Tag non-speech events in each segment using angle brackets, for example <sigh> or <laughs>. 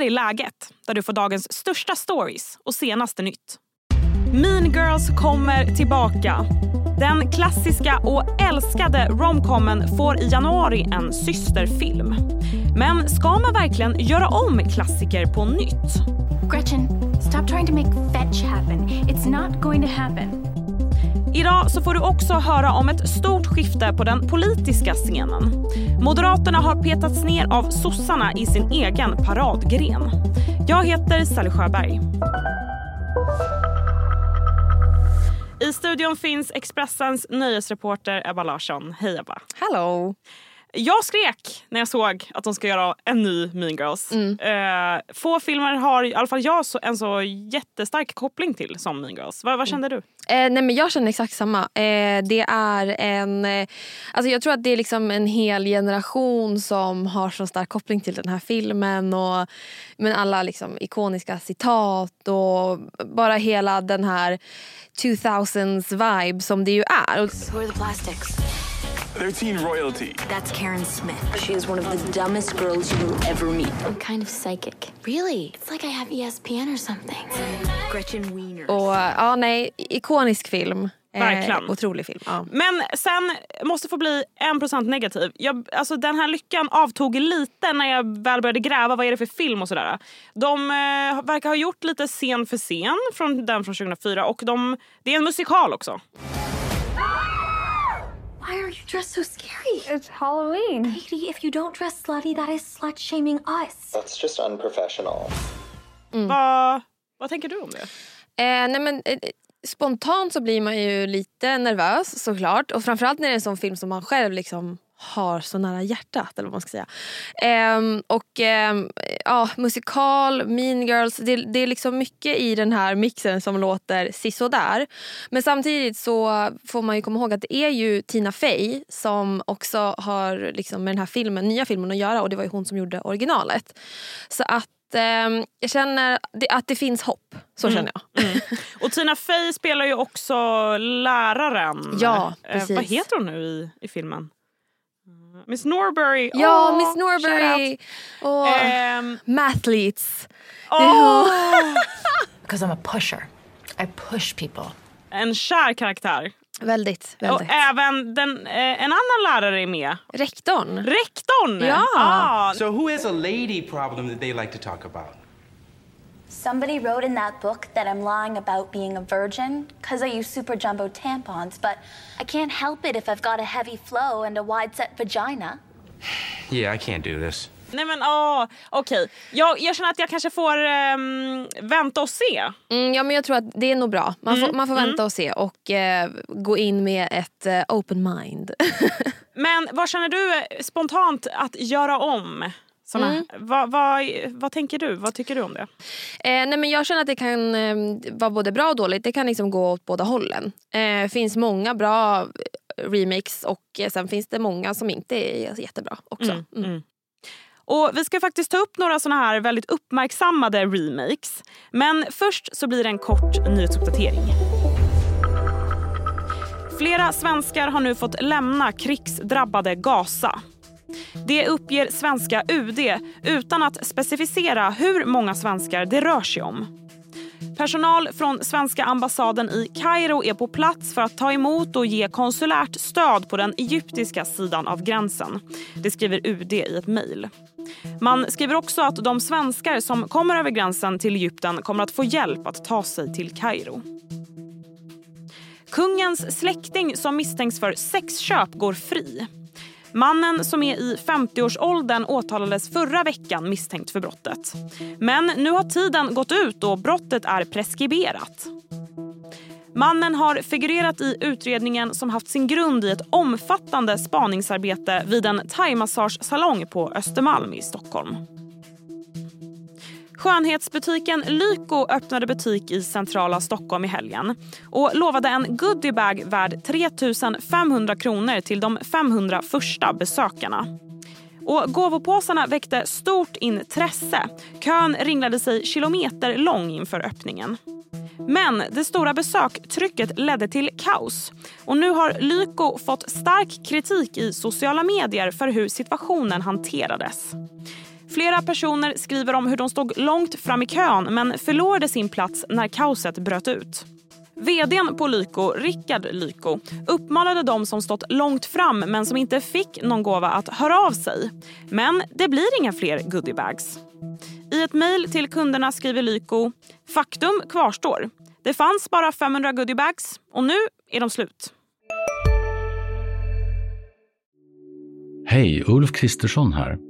här är läget där du får dagens största stories och senaste nytt. Mean Girls kommer tillbaka. Den klassiska och älskade romcomen får i januari en systerfilm. Men ska man verkligen göra om klassiker på nytt? Gretchen, stop trying to make fetch happen. It's not going to happen. Idag så får du också höra om ett stort skifte på den politiska scenen. Moderaterna har petats ner av sossarna i sin egen paradgren. Jag heter Sally Sjöberg. I studion finns Expressens nöjesreporter Ebba Larsson. Hej Ebba. Hello! Jag skrek när jag såg att de ska göra en ny Mean Girls. Mm. Eh, få filmer har i alla fall jag så, en så jättestark koppling till som Mean Girls. Va, vad kände du? Eh, nej men jag känner exakt samma. Eh, det är en... Eh, alltså jag tror att det är liksom en hel generation som har så stark koppling till den här filmen. Och, men alla liksom ikoniska citat och bara hela den här 2000s vibe som det ju är. Who are the plastics? They're teen royalty. That's Karen Smith. She is one of the dumbest girls you will ever meet. I'm kind of psychic. Really? It's like I have ESPN or something. Gretchen Wiener. och ja, nej, ikonisk film. Eh, Verkligen. otrolig film. Ja. Men sen måste få bli en procent negativ. Jag, alltså den här lyckan avtog lite när jag väl började gräva vad är det för film och sådär. De eh, verkar ha gjort lite scen för scen från den från 2004 och de, det är en musikal också. Why are you dressed so scary? It's Halloween. Katie, if you don't dress slutty, that is slut shaming us. That's just unprofessional. Vad, vad tänker du om det? Eh, nej men, eh, spontant så blir man ju lite nervös såklart. Och framförallt när det är en sån film som man själv liksom har så nära hjärtat. Eller vad man ska säga. Ehm, och ehm, ja, musikal, Mean Girls. Det, det är liksom mycket i den här mixen som låter sisådär. Men samtidigt så får man ju komma ihåg att det är ju Tina Fey som också har liksom med den här filmen, nya filmen att göra. Och det var ju hon som gjorde originalet. Så att ehm, jag känner att det finns hopp. Så känner jag. Och Tina Fey spelar ju också läraren. Ja, Eh, precis. vad heter hon nu i, i filmen? Miss Norbury. Ja, Åh, Miss Norbury och Ehm, Mathletes. Because <laughs> I'm a pusher. I push people. en kär karaktär. Väldigt, Och väldigt. även den, eh, en annan lärare är med. Rektorn. Rektorn! Ja. Ah, So, who has a lady problem that they like to talk about? Somebody wrote in that book that I'm lying about being a virgin because I use super jumbo tampons, but I can't help it if I've got a heavy flow and a wide set vagina. <sighs> Yeah, I can't do this. Nej men åh, okej. Jag, jag känner att jag kanske får ehm, vänta och se. Mm, ja, men jag tror att det är nog bra. Man får, man får vänta och se och eh, gå in med ett eh, open mind. <laughs> Men vad känner du eh, spontant att göra om? Såna, Mm. vad, vad, vad tänker du? Vad tycker du om det? Eh, nej, men jag känner att det kan eh, vara både bra och dåligt. Det kan liksom gå åt båda hållen. Det eh, finns många bra remakes och eh, sen finns det många som inte är jättebra också. Mm. Och Vi ska faktiskt ta upp några såna här väldigt uppmärksammade remakes. Men först så blir det en kort nyhetsuppdatering. Flera svenskar har nu fått lämna krigsdrabbade Gaza. Det uppger svenska UD utan att specificera hur många svenskar det rör sig om. Personal från svenska ambassaden i Kairo är på plats för att ta emot och ge konsulärt stöd på den egyptiska sidan av gränsen. Det skriver UD i ett mejl. Man skriver också att de svenskar som kommer över gränsen till Egypten kommer att få hjälp att ta sig till Kairo. Kungens släkting som misstänks för sexköp går fri. Mannen som är i 50-årsåldern åtalades förra veckan misstänkt för brottet. Men nu har tiden gått ut och brottet är preskriberat. Mannen har figurerat i utredningen som haft sin grund i ett omfattande spaningsarbete vid en thaimassagesalong på Östermalm i Stockholm. Skönhetsbutiken Lyko öppnade butik i centrala Stockholm i helgen och lovade en goodiebag värd 3 500 kronor till de 500 första besökarna. Och gåvopåsarna väckte stort intresse. Kön ringlade sig kilometer lång inför öppningen. Men det stora besöktrycket ledde till kaos. Och nu har Lyko fått stark kritik i sociala medier för hur situationen hanterades. Flera personer skriver om hur de stod långt fram i kön men förlorade sin plats när kaoset bröt ut. Vdn på Lyko, Rickard Lyko, uppmanade de som stått långt fram men som inte fick någon gåva att höra av sig. Men det blir inga fler goodiebags. I ett mejl till kunderna skriver Lyko “Faktum kvarstår. Det fanns bara 500 goodiebags och nu är de slut.” Hej, Ulf Kristersson här.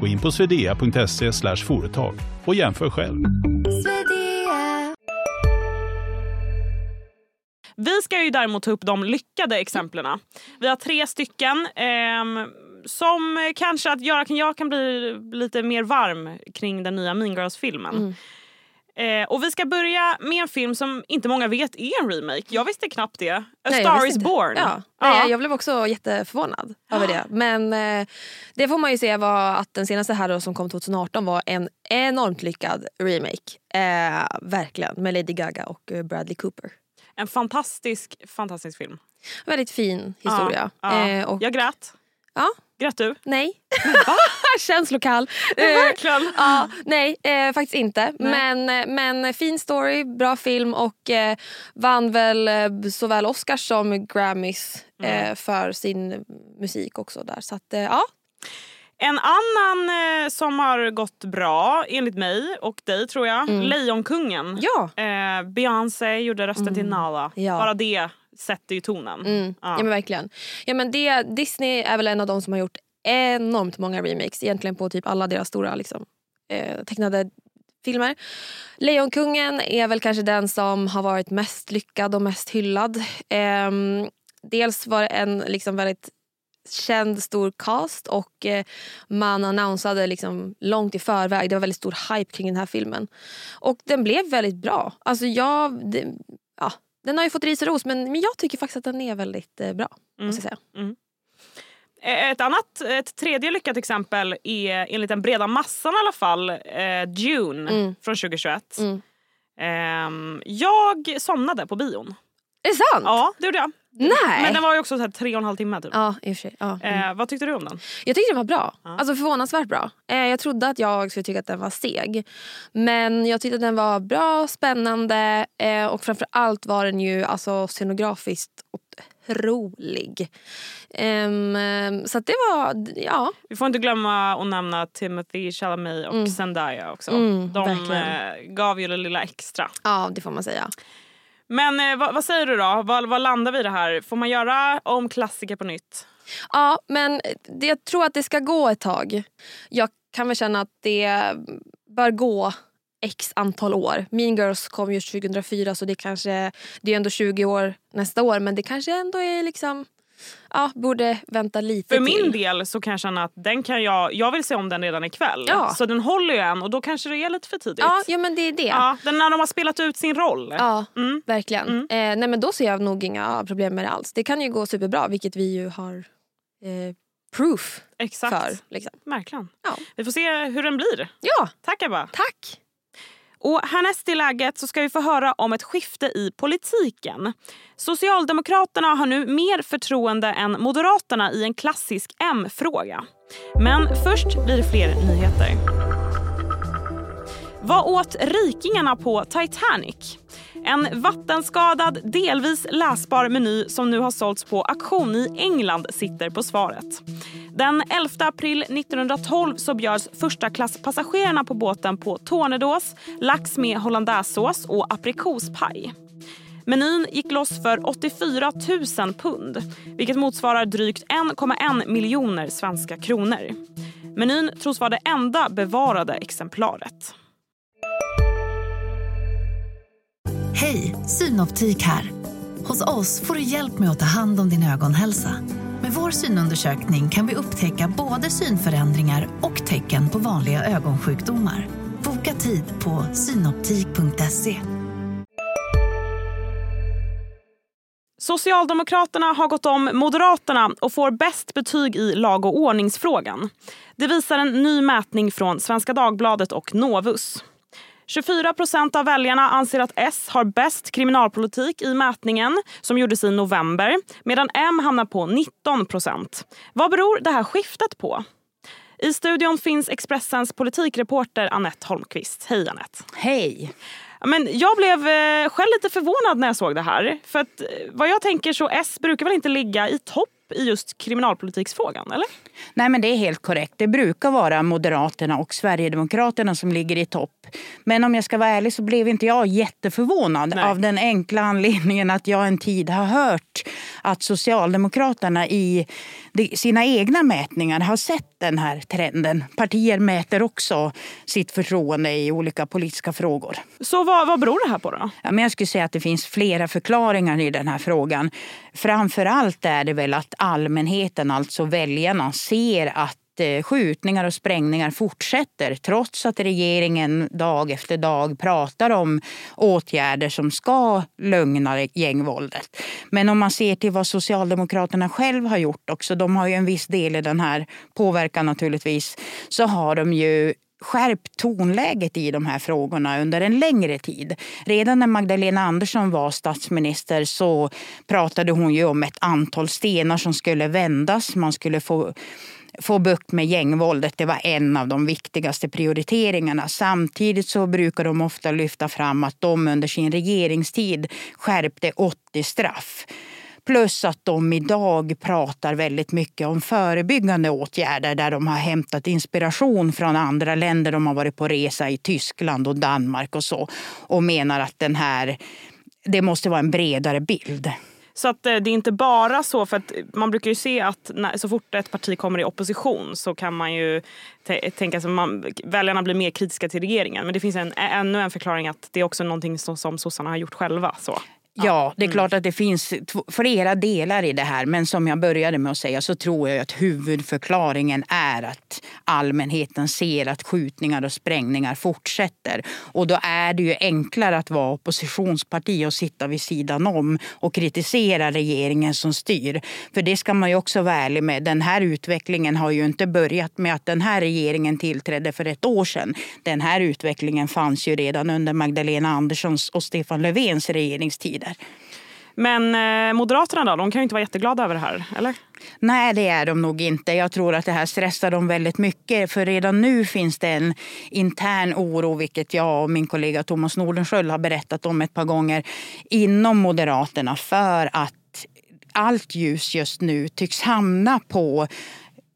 Gå in på swedea.se företag och jämför själv. Vi ska ju däremot ta upp de lyckade exemplen. Vi har tre stycken eh, som kanske att jag, jag kan bli lite mer varm kring den nya Mean Girls-filmen. Mm. Eh, och vi ska börja med en film som inte många vet är en remake. Jag visste knappt det. A Nej, Star is born. Ja. Nej, jag blev också jätteförvånad över det. Men eh, det får man ju se var att den senaste här då, som kom 2018 var en enormt lyckad remake. Eh, verkligen. Med Lady Gaga och eh, Bradley Cooper. En fantastisk, fantastisk film. Väldigt fin historia. Ja, ja. Eh, och, Jag grät. ja, Grät du? nej. <laughs> Känslokall. Eh, verkligen. Ja, nej, eh, faktiskt inte. Nej. Men, eh, men fin story, bra film och eh, vann väl eh, såväl Oscars som Grammys eh, Mm. för sin musik också där. Så att, ja. En annan som har gått bra, enligt mig och dig tror jag, Mm. Lejonkungen. Ja. Beyoncé gjorde rösten till Nala. Ja. Bara det sätter ju tonen. Mm. Ja. men verkligen. Ja, men det, Disney är väl en av de som har gjort enormt många remakes egentligen på typ alla deras stora liksom, eh, tecknade filmer. Lejonkungen är väl kanske den som har varit mest lyckad och mest hyllad. Ehm, dels var det en liksom väldigt känd stor cast och eh, man annonsade liksom långt i förväg. Det var väldigt stor hype kring den här filmen. Och den blev väldigt bra. Alltså jag, det, ja, den har ju fått ris och ros men, men jag tycker faktiskt att den är väldigt eh, bra. Måste jag säga. Eh, Ett annat, ett tredje lyckat exempel är enligt den breda massan i alla fall eh, Dune Mm. från 2021. Mm. Ehm, jag somnade på bion. Är det sant? Ja, det gjorde jag. Nej! Men den var ju också så här tre och en halv timme. Typ. Ja, i och för sig. Ja. Mm. Eh, vad tyckte du om den? Jag tyckte den var bra. Ja. Alltså förvånansvärt bra. Eh, jag trodde att jag skulle tycka att den var seg. Men jag tyckte att den var bra, spännande eh, och framför allt var den ju alltså, scenografiskt otrolig. Ehm, så det var, ja. Vi får inte glömma att nämna Timothy Chalamet och Mm. Zendaya också. Mm, De verkligen. eh, gav ju det lilla extra. Ja, det får man säga. Men eh, vad, vad säger du då? Vad, vad landar vi i det här? Får man göra om klassiker på nytt? Ja, men det, jag tror att det ska gå ett tag. Jag kan väl känna att det bör gå x antal år. Mean Girls kom ju 2004 så det kanske det är ändå 20 år nästa år men det kanske ändå är liksom ja, borde vänta lite För till. min del så kan jag känna att den kan jag, jag vill se om den redan ikväll. Ja. Så den håller ju än och då kanske det är lite för tidigt. Ja, ja men det är det. Ja, den när de har spelat ut sin roll. Ja, Mm. verkligen. Eh, nej men då ser jag nog inga problem med det alls. Det kan ju gå superbra vilket vi ju har eh, proof Exakt. för. Liksom. Verkligen. Ja. Vi får se hur den blir. ja, Tack Ebba. tack! Och härnäst i läget så ska vi få höra om ett skifte i politiken. Socialdemokraterna har nu mer förtroende än Moderaterna i en klassisk M-fråga. Men först blir det fler nyheter. Vad åt rikingarna på Titanic? En vattenskadad, delvis läsbar meny som nu har sålts på auktion i England sitter på svaret. Den 11 april 1912 så bjöds första klasspassagerarna på båten på tornedås, lax med hollandaisesås och aprikospaj. Menyn gick loss för 84 000 pund, vilket motsvarar drygt 1,1 miljoner svenska kronor. Menyn tros vara det enda bevarade exemplaret. Hej, Synoptik här. Hos oss får du hjälp med att ta hand om din ögonhälsa. Med vår synundersökning kan vi upptäcka både synförändringar och tecken på vanliga ögonsjukdomar. Boka tid på synoptik.se. Socialdemokraterna har gått om Moderaterna och får bäst betyg i lag och ordningsfrågan. Det visar en ny mätning från Svenska Dagbladet och Novus. 24 procent av väljarna anser att S har bäst kriminalpolitik i mätningen som gjordes i november medan M hamnar på 19 procent. Vad beror det här skiftet på? I studion finns Expressens politikreporter Annette Holmqvist. Hej Annette. Hej. Men jag blev eh, själv lite förvånad när jag såg det här. För att, eh, vad jag tänker så S brukar väl inte ligga i topp i just kriminalpolitiksfrågan, eller? Nej, men det är helt korrekt. Det brukar vara Moderaterna och Sverigedemokraterna som ligger i topp. Men om jag ska vara ärlig så blev inte jag jätteförvånad Nej. av den enkla anledningen att jag en tid har hört att Socialdemokraterna i sina egna mätningar har sett den här trenden. Partier mäter också sitt förtroende i olika politiska frågor. Så vad, vad beror det här på då? Ja, men jag skulle säga att det finns flera förklaringar i den här frågan. Framför allt är det väl att allmänheten, alltså väljarna, ser att eh, skjutningar och sprängningar fortsätter trots att regeringen dag efter dag pratar om åtgärder som ska lugna gängvåldet. Men om man ser till vad Socialdemokraterna själv har gjort också, de har ju en viss del i den här påverkan naturligtvis, så har de ju skärpt tonläget i de här frågorna under en längre tid. Redan när Magdalena Andersson var statsminister så pratade hon ju om ett antal stenar som skulle vändas. Man skulle få få bukt med gängvåldet. Det var en av de viktigaste prioriteringarna. Samtidigt så brukar de ofta lyfta fram att de under sin regeringstid skärpte 80 straff. Plus att de idag pratar väldigt mycket om förebyggande åtgärder där de har hämtat inspiration från andra länder. De har varit på resa i Tyskland och Danmark och så och menar att den här, det måste vara en bredare bild. Så att eh, det är inte bara så, för att man brukar ju se att när, så fort ett parti kommer i opposition så kan man ju tänka sig att väljarna blir mer kritiska till regeringen. Men det finns en, ännu en förklaring att det är också någonting som, som sossarna har gjort själva. Så. Ja, det är mm. klart att det finns flera delar i det här. Men som jag började med att säga så tror jag att huvudförklaringen är att allmänheten ser att skjutningar och sprängningar fortsätter. Och då är det ju enklare att vara oppositionsparti och sitta vid sidan om och kritisera regeringen som styr. För det ska man ju också vara ärlig med. Den här utvecklingen har ju inte börjat med att den här regeringen tillträdde för ett år sedan. Den här utvecklingen fanns ju redan under Magdalena Anderssons och Stefan Löfvens regeringstid där. Men eh, Moderaterna då, de kan ju inte vara jätteglada över det här, eller? Nej, det är de nog inte. Jag tror att det här stressar dem väldigt mycket. För redan nu finns det en intern oro, vilket jag och min kollega Thomas Nordenskjöld har berättat om ett par gånger, inom Moderaterna för att allt ljus just nu tycks hamna på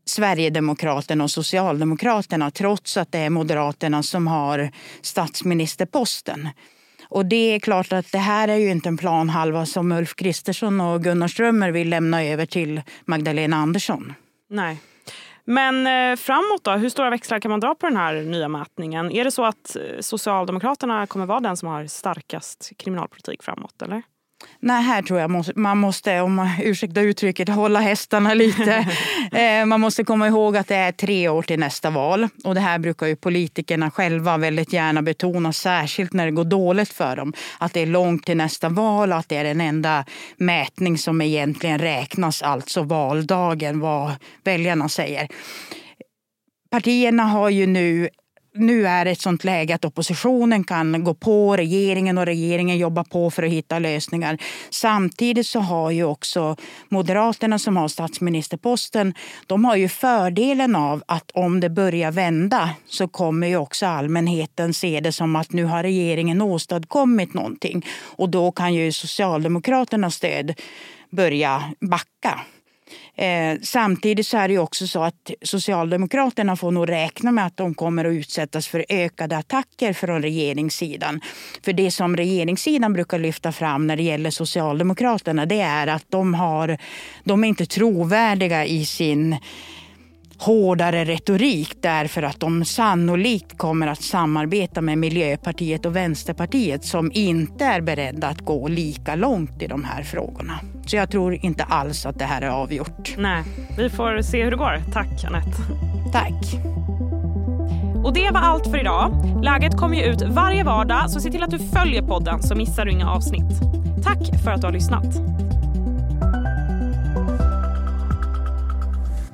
Sverigedemokraterna och Socialdemokraterna trots att det är Moderaterna som har statsministerposten. Och det är klart att det här är ju inte en planhalva som Ulf Kristersson och Gunnar Strömmer vill lämna över till Magdalena Andersson. Nej. Men eh, framåt då, hur stora växlar kan man dra på den här nya mätningen? Är det så att eh, Socialdemokraterna kommer vara den som har starkast kriminalpolitik framåt? Eller? Nej, här tror jag man måste, om man ursäkta uttrycket, hålla hästarna lite. <laughs> Eh, man måste komma ihåg att det är tre år till nästa val. Och det här brukar ju politikerna själva väldigt gärna betona, särskilt när det går dåligt för dem. Att det är långt till nästa val och att det är den enda mätning som egentligen räknas, alltså valdagen, vad väljarna säger. Partierna har ju nu nu är det ett sånt läge att oppositionen kan gå på regeringen och regeringen jobbar på för att hitta lösningar. Samtidigt så har ju också Moderaterna som har statsministerposten, de har ju fördelen av att om det börjar vända så kommer ju också allmänheten se det som att nu har regeringen åstadkommit någonting. Och då kan ju Socialdemokraternas stöd börja backa. Eh, samtidigt så är det också så att Socialdemokraterna får nog räkna med att de kommer att utsättas för ökade attacker från regeringssidan. För det som regeringssidan brukar lyfta fram när det gäller Socialdemokraterna det är att de, har, de är inte trovärdiga i sin hårdare retorik därför att de sannolikt kommer att samarbeta med Miljöpartiet och Vänsterpartiet som inte är beredda att gå lika långt i de här frågorna. Så jag tror inte alls att det här är avgjort. Nej, vi får se hur det går. Tack Anette. Tack. Och det var allt för idag. Läget kommer ju ut varje vardag så se till att du följer podden så missar du inga avsnitt. Tack för att du har lyssnat.